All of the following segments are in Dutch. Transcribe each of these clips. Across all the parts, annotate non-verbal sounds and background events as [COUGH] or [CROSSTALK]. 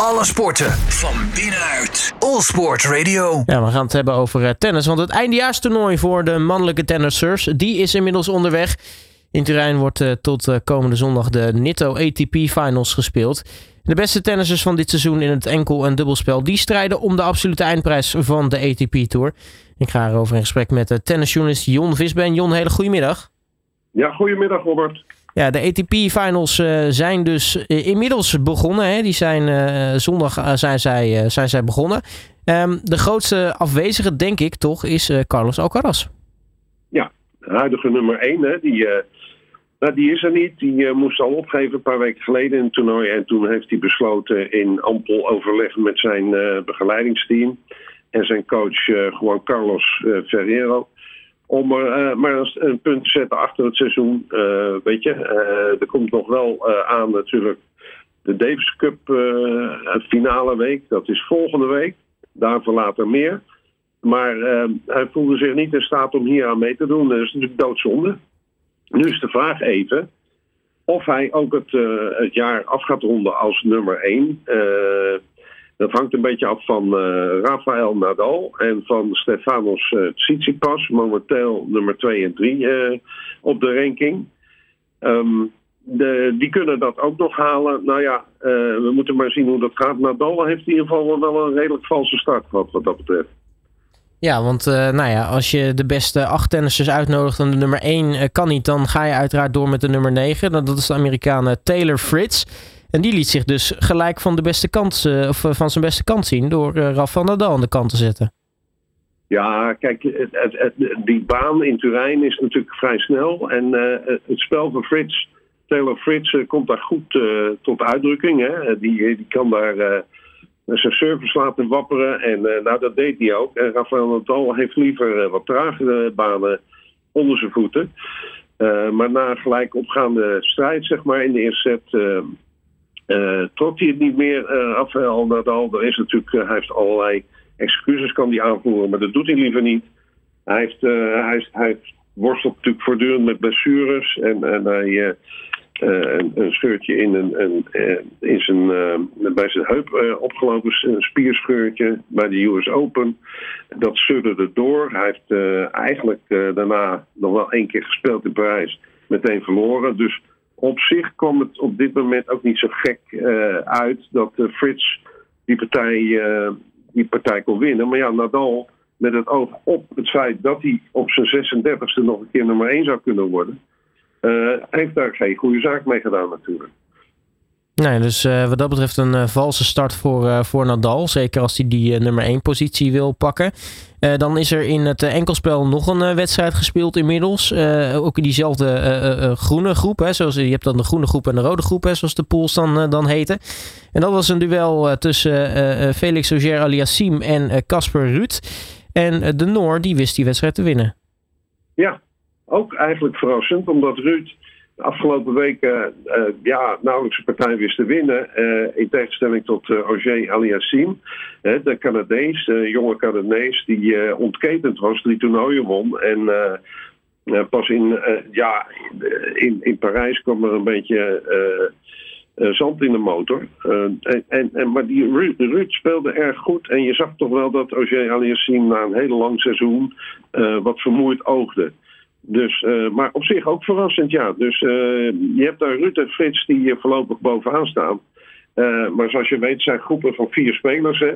Alle sporten van binnenuit. All Sport Radio. Ja, we gaan het hebben over uh, tennis. Want het eindejaarstoernooi voor de mannelijke tennissers, die is inmiddels onderweg. In Turijn wordt uh, tot uh, komende zondag de Nitto ATP Finals gespeeld. De beste tennissers van dit seizoen in het enkel- en dubbelspel, die strijden om de absolute eindprijs van de ATP Tour. Ik ga erover in gesprek met de tennisjournalist Jon Visben. Jon, hele goedemiddag. Ja, goedemiddag Robert. Ja, de ATP-finals uh, zijn dus uh, inmiddels begonnen. Hè? Die zijn, uh, zondag zijn, zij, zijn zij begonnen. Um, de grootste afwezige, denk ik toch, is Carlos Alcaraz. Ja, de huidige nummer 1. Hè, die, nou, die is er niet. Die moest al opgeven een paar weken geleden in het toernooi. En toen heeft hij besloten in ampel overleg met zijn begeleidingsteam... en zijn coach Juan Carlos Ferrero om uh, maar een punt te zetten achter het seizoen. Uh, weet je, uh, er komt nog wel aan natuurlijk de Davis Cup finale week. Dat is volgende week. Daarvoor later meer. Maar hij voelde zich niet in staat om hier aan mee te doen. Dat is natuurlijk doodzonde. Nu is de vraag even of hij ook het, het jaar af gaat ronden als nummer 1. Dat hangt een beetje af van uh, Rafael Nadal en van Stefanos uh, Tsitsipas, momenteel nummer 2 en 3 uh, op de ranking. Um, de, die kunnen dat ook nog halen. Nou ja, we moeten maar zien hoe dat gaat. Nadal heeft in ieder geval wel een redelijk valse start gehad wat dat betreft. Ja, want nou ja, als je de beste acht tennissers uitnodigt en de nummer 1 kan niet, dan ga je uiteraard door met de nummer 9. Dat is de Amerikaan Taylor Fritz. En die liet zich dus gelijk van, de beste kant, uh, of van zijn beste kant zien door uh, Rafael Nadal aan de kant te zetten. Ja, kijk, het, het, die baan in Turijn is natuurlijk vrij snel. En het spel van Frits, Taylor Frits, komt daar goed tot uitdrukking. Hè? Die, die kan daar zijn service laten wapperen. En nou, dat deed hij ook. En Rafael Nadal heeft liever wat tragere banen onder zijn voeten. maar na gelijk opgaande strijd, zeg maar, in de eerste set trok hij het niet meer, uh, Rafael Nadal. Er is natuurlijk, uh, hij heeft allerlei excuses kan hij aanvoeren, maar dat doet hij liever niet. Hij, heeft, hij, hij worstelt natuurlijk voortdurend met blessures en, en hij een, een, scheurtje in, een, een, in zijn, bij zijn heup opgelopen, een spierscheurtje bij de US Open. Dat sudderde door. Hij heeft eigenlijk daarna nog wel één keer gespeeld in Parijs, meteen verloren. Dus op zich kwam het op dit moment ook niet zo gek uh, uit dat uh, Frits die partij, uh, die partij kon winnen. Maar ja, Nadal, met het oog op het feit dat hij op zijn 36e nog een keer nummer 1 zou kunnen worden, heeft daar geen goede zaak mee gedaan natuurlijk. Nee, dus uh, wat dat betreft een uh, valse start voor, uh, voor Nadal. Zeker als hij die nummer 1 positie wil pakken. dan is er in het enkelspel nog een wedstrijd gespeeld inmiddels. ook in diezelfde groene groep. Hè, zoals, je hebt dan de groene groep en de rode groep, hè, zoals de pools dan, dan heten. En dat was een duel tussen Felix Auger aliassime en Casper Ruud. En de Noor die wist die wedstrijd te winnen. Ja, ook eigenlijk verrassend, omdat Ruud afgelopen weken uh, ja, nauwelijks een partij wist te winnen. Uh, in tegenstelling tot uh, Roger Aliassime, de Canadees, de jonge Canadees, die ontketend was, die toernooien won. En pas in, ja, in, in Parijs kwam er een beetje zand in de motor. En, en, en, maar die Ruud, speelde erg goed. En je zag toch wel dat Roger Aliassime na een hele lang seizoen wat vermoeid oogde. Dus, uh, maar op zich ook verrassend, ja. Dus uh, je hebt daar Ruud en Frits die hier voorlopig bovenaan staan. Uh, maar zoals je weet zijn groepen van vier spelers, hè.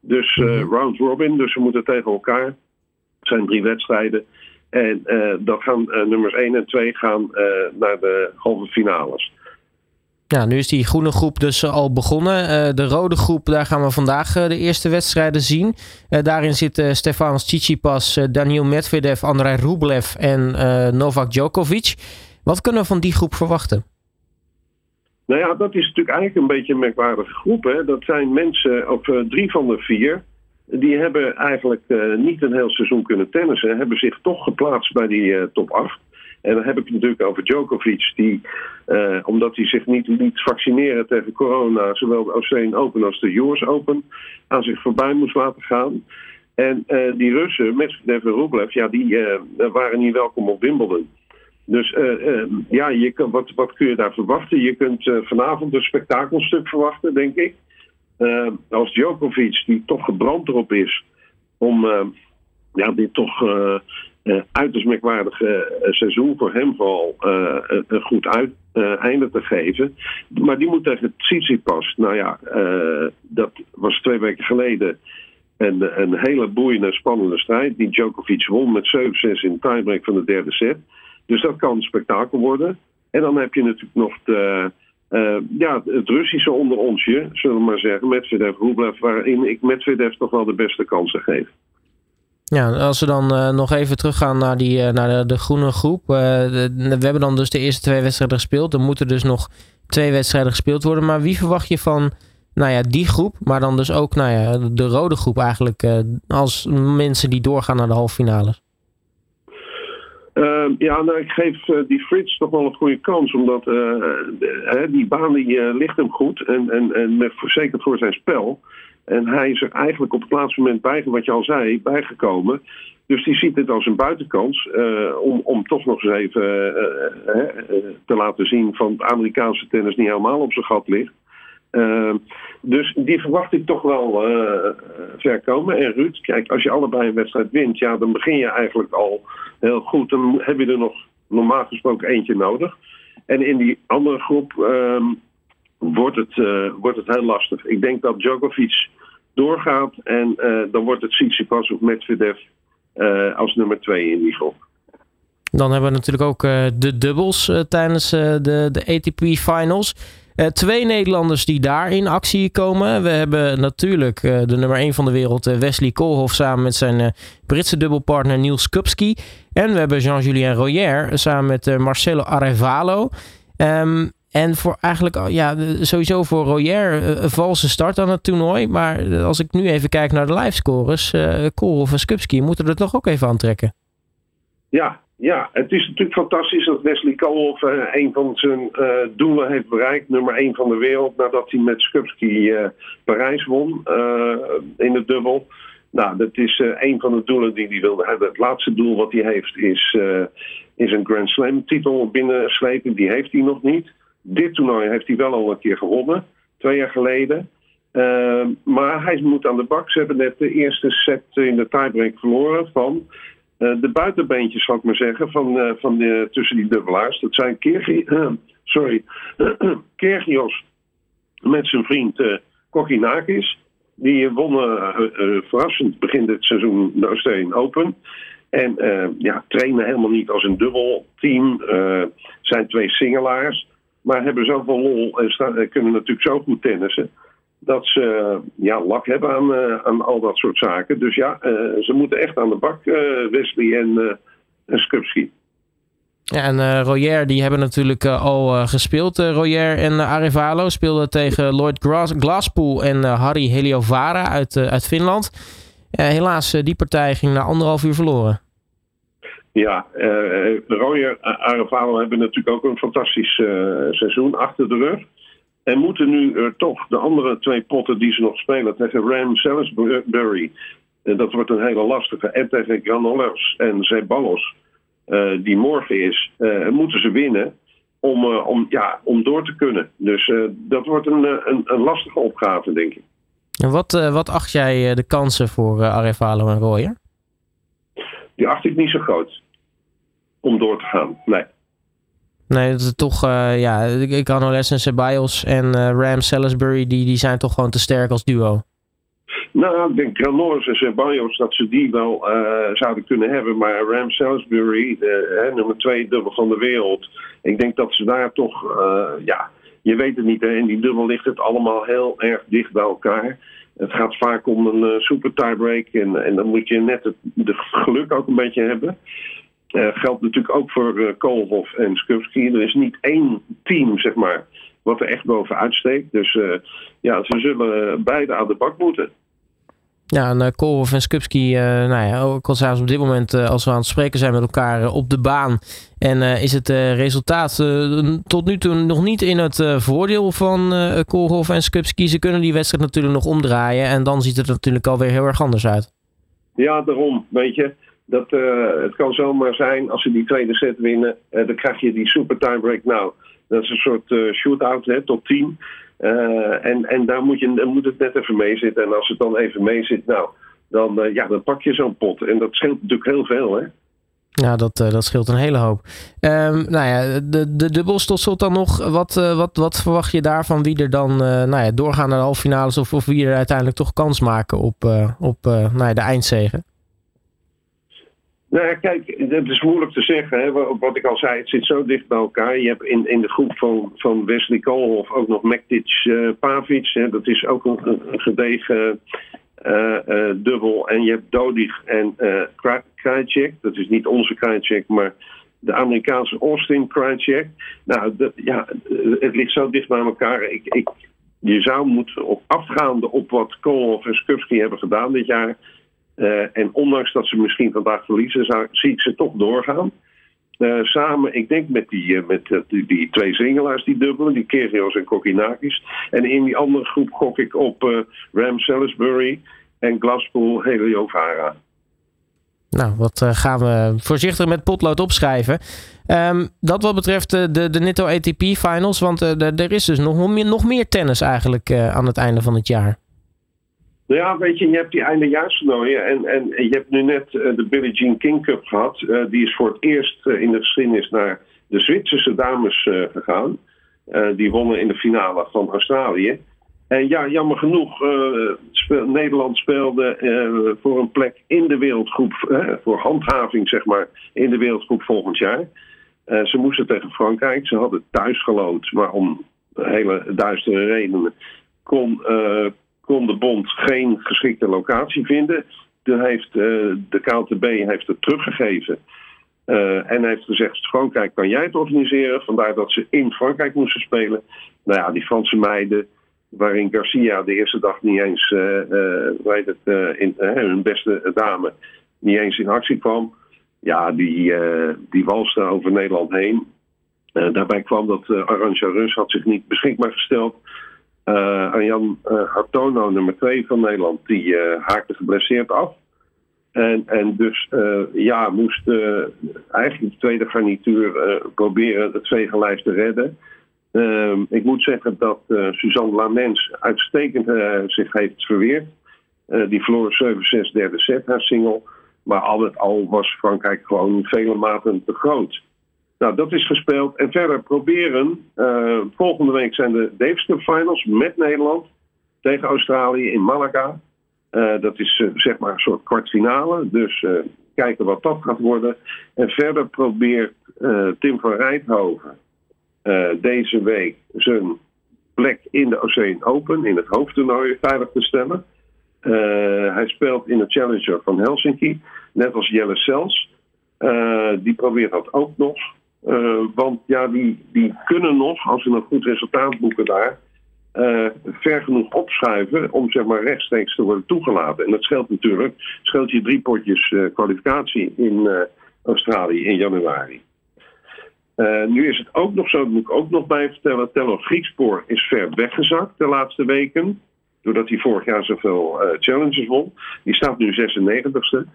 Dus round robin, dus ze moeten tegen elkaar. Het zijn drie wedstrijden. En dan gaan nummers 1 en 2 gaan naar de halve finales. Ja, nu is die groene groep dus eh, al begonnen. Uh, de rode groep, daar gaan we vandaag uh, de eerste wedstrijden zien. Daarin zitten Stefanos Tsitsipas, Daniel Medvedev, Andrei Rublev en Novak Djokovic. Wat kunnen we van die groep verwachten? Nou ja, dat is natuurlijk eigenlijk een beetje een merkwaardige groep. Hè? Dat zijn mensen, of drie van de vier, die hebben eigenlijk niet een heel seizoen kunnen tennissen. Hebben zich toch geplaatst bij die top 8. En dan heb ik het natuurlijk over Djokovic, die, uh, omdat hij zich niet liet vaccineren tegen corona, zowel de Australian Open als de US Open, aan zich voorbij moest laten gaan. En uh, die Russen, Medvedev en Rublev, ja, die uh, waren niet welkom op Wimbledon. Dus ja, je wat, wat kun je daar verwachten? Je kunt vanavond een spektakelstuk verwachten, denk ik. als Djokovic, die toch gebrand erop is om ja, dit toch uiterst merkwaardige seizoen voor hem vooral een goed uit, einde te geven. Maar die moet tegen Tsitsipas. Nou ja, dat was twee weken geleden een, een hele boeiende, spannende strijd. Die Djokovic won met 7-6 in tiebreak van de derde set. Dus dat kan een spektakel worden. En dan heb je natuurlijk nog de, ja, het Russische onder onsje, zullen we maar zeggen, Medvedev, Rublev, waarin ik Medvedev toch wel de beste kansen geef. Ja, als we dan uh, nog even teruggaan naar, die, uh, naar de, groene groep. De, we hebben dan dus de eerste twee wedstrijden gespeeld. Er moeten dus nog twee wedstrijden gespeeld worden. Maar wie verwacht je van nou ja, die groep, maar dan dus ook nou ja, de rode groep eigenlijk als mensen die doorgaan naar de halve finales? Uh, ja, nou, ik geef die Frits toch wel een goede kans. Omdat die baan die, ligt hem goed. En, en, en met, zeker voor zijn spel. En hij is er eigenlijk op het laatste moment bij, wat je al zei, bijgekomen. Dus die ziet het als een buitenkans om, om toch nog eens even te laten zien van het Amerikaanse tennis niet helemaal op zijn gat ligt. Dus die verwacht ik toch wel ver komen. En Ruud, kijk, als je allebei een wedstrijd wint, ja, dan begin je eigenlijk al heel goed. Dan heb je er nog normaal gesproken eentje nodig. En in die andere groep uh, wordt, het, wordt het heel lastig. Ik denk dat Djokovic doorgaat en dan wordt het Tsitsipas of Medvedev als nummer twee in die groep. Dan hebben we natuurlijk ook de dubbels tijdens de, de ATP Finals. Twee Nederlanders die daar in actie komen. We hebben natuurlijk de nummer 1 van de wereld, Wesley Koolhof, samen met zijn Britse dubbelpartner Niels Kupski. En we hebben Jean-Julien Royer samen met Marcelo Arevalo. Um, en voor eigenlijk, ja, sowieso voor Royer een valse start aan het toernooi. Maar als ik nu even kijk naar de livescores, uh, Koolhof en Skupski moeten er toch ook even aantrekken. Ja, ja, het is natuurlijk fantastisch dat Wesley uh, een van zijn doelen heeft bereikt. Nummer 1 van de wereld nadat hij met Skupski Parijs won in het dubbel. Nou, dat is een van de doelen die hij wilde hebben. Het laatste doel wat hij heeft is, is een Grand Slam titel binnenslepen. Die heeft hij nog niet. Dit toernooi heeft hij wel al een keer gewonnen, twee jaar geleden. maar hij moet aan de bak. Ze hebben net de eerste set in de tiebreak verloren van eh, de buitenbeentjes, zal ik maar zeggen, van, uh, van de, tussen die dubbelaars. Dat zijn Kergi, uh, sorry, [CLEARS THROAT] Kergios met zijn vriend uh, Kokinakis. Die wonnen verrassend begin dit seizoen de Australian Open. En ja, trainen helemaal niet als een dubbelteam. zijn twee singelaars. Maar hebben zoveel lol en staan, kunnen natuurlijk zo goed tennissen dat ze ja, lak hebben aan, uh, aan al dat soort zaken. Dus ja, uh, ze moeten echt aan de bak, uh, Wesley en, en Skupski. Ja, en Royer, die hebben natuurlijk al gespeeld. Royer en Arevalo speelden tegen Lloyd Glas Glaspool en Harry Heliovara uit, uit Finland. helaas, die partij ging na anderhalf uur verloren. Ja, Royer en Arevalo hebben natuurlijk ook een fantastisch seizoen achter de rug. En moeten nu er toch de andere twee potten die ze nog spelen tegen Ram Salisbury. En dat wordt een hele lastige. En tegen Granollers en Zeballos, uh, die morgen is, uh, moeten ze winnen om, uh, om, ja, om door te kunnen. Dus dat wordt een, een, een, lastige opgave, denk ik. En wat, wat acht jij de kansen voor Arevalo en Royer? Die acht ik niet zo groot om door te gaan. Nee. Nee, dat is toch, uh, ja, Granollers en Ceballos en uh, Ram Salisbury, die, die zijn toch gewoon te sterk als duo. Nou, ik denk Granollers en Ceballos dat ze die wel uh, zouden kunnen hebben. Maar Ram Salisbury, de, hè, nummer twee dubbel van de wereld. Ik denk dat ze daar toch, ja, je weet het niet. Hè, in die dubbel ligt het allemaal heel erg dicht bij elkaar. Het gaat vaak om een super tiebreak. En, en dan moet je net het de geluk ook een beetje hebben. Uh, geldt natuurlijk ook voor uh, Koolhof en Skupski. Er is niet één team, zeg maar, wat er echt bovenuit steekt. Dus uh, ja, ze zullen beide aan de bak moeten. Ja, en uh, Koolhof en Skupski, nou ja, ook al zelfs op dit moment, als we aan het spreken zijn met elkaar op de baan. En is het resultaat tot nu toe nog niet in het voordeel van Koolhof en Skupski. Ze kunnen die wedstrijd natuurlijk nog omdraaien. En dan ziet het natuurlijk alweer heel erg anders uit. Ja, daarom, weet je. Dat, uh, het kan zomaar zijn, als ze die tweede set winnen, uh, dan krijg je die super tiebreak. Nou, dat is een soort uh, shootout hè, tot 10. en, en daar moet, je, moet het net even mee zitten. En als het dan even mee zit, nou, dan, ja, dan pak je zo'n pot. En dat scheelt natuurlijk heel veel, hè? Ja, dat, dat scheelt een hele hoop. Um, nou ja, de, de dubbels dan nog. Wat, wat, wat verwacht je daarvan? Wie er dan nou ja, doorgaan naar de halve finales of, of wie er uiteindelijk toch kans maken op, op nou ja, de eindzegen? Nou ja, kijk, het is moeilijk te zeggen. Hè. Wat ik al zei, het zit zo dicht bij elkaar. Je hebt in, in de groep van, van Wesley Koolhof ook nog Mektic Pavic. Hè. Dat is ook een, gedegen dubbel. En je hebt Dodig en Krajcek. Dat is niet onze Krajcek, maar de Amerikaanse Austin Krajcek. Nou, ja, het ligt zo dicht bij elkaar. Ik, ik, je zou moeten op afgaande op wat Koolhof en Skupski hebben gedaan dit jaar. Uh, en ondanks dat ze misschien vandaag verliezen, zie ik ze toch doorgaan. Uh, samen, ik denk met, die, uh, met die, die, twee zingelaars, die dubbelen, die Kyrgios en Kokinakis. En in die andere groep gok ik op Ram Salisbury en Glasgow Heliovara. Nou, wat gaan we voorzichtig met potlood opschrijven. Um, dat wat betreft de, de, Nitto ATP Finals, want er is dus nog nog meer tennis eigenlijk aan het einde van het jaar. Nou ja, weet je, je hebt die eindejaarstoernooien en, en je hebt nu net de Billie Jean King Cup gehad. die is voor het eerst in de geschiedenis naar de Zwitserse dames gegaan. die wonnen in de finale van Australië. En ja, jammer genoeg, Nederland speelde voor een plek in de wereldgroep, voor handhaving zeg maar, in de wereldgroep volgend jaar. ze moesten tegen Frankrijk, ze hadden thuis geloond, maar om hele duistere redenen kon, kon de bond geen geschikte locatie vinden. De, heeft, de KLTB heeft het teruggegeven. en heeft gezegd: Frankrijk, kan jij het organiseren? Vandaar dat ze in Frankrijk moesten spelen. Nou ja, die Franse meiden waarin Garcia de eerste dag niet eens, uh, het, in, hun beste dame, niet eens in actie kwam. Ja, die, die walste over Nederland heen. daarbij kwam dat Arantxa Rus had zich niet beschikbaar gesteld. Arjan Hartono, nummer 2 van Nederland, die haakte geblesseerd af. En, en dus ja, moest eigenlijk de tweede garnituur proberen het zegelijst te redden. Uh, ik moet zeggen dat uh, Suzanne Lamens uitstekend uh, zich heeft verweerd. Uh, die verloor 7-6 derde set, haar single. Maar al met al was Frankrijk gewoon vele maten te groot. Nou, dat is gespeeld. En verder proberen. volgende week zijn de Davis Cup Finals met Nederland tegen Australië in Malaga. dat is zeg maar een soort kwartfinale. Dus kijken wat dat gaat worden. En verder probeert Tim van Rijthoven deze week zijn plek in de Oceaan Open, in het hoofdtoernooi, veilig te stellen. Hij speelt in de Challenger van Helsinki, net als Jelle Sels. Die probeert dat ook nog. Want ja, die, die kunnen nog, als ze een goed resultaat boeken daar, ver genoeg opschuiven om zeg maar rechtstreeks te worden toegelaten. En dat scheelt natuurlijk, scheelt je drie potjes kwalificatie in Australië in januari. Nu is het ook nog zo, dat moet ik ook nog bij vertellen. Tello Griekspoor is ver weggezakt de laatste weken. Doordat hij vorig jaar zoveel challenges won. Die staat nu 96ste.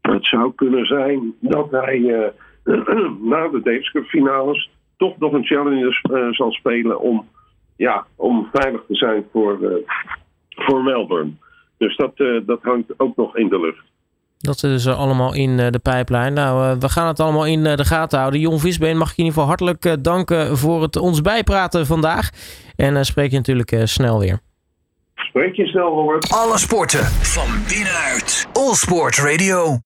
Het zou kunnen zijn dat hij [CLEARS THROAT] na de Davis Cup finales toch nog een challenge zal spelen om, ja, om veilig te zijn voor, voor Melbourne. Dus dat, dat hangt ook nog in de lucht. Dat is dus allemaal in eh, de pijplijn. Nou, eh, we gaan het allemaal in eh, de gaten houden. Jon Visbeen mag ik in ieder geval hartelijk danken voor het ons bijpraten vandaag. En spreek je natuurlijk snel weer. Spreek je snel, Robert. Alle sporten van binnenuit. All Sport Radio.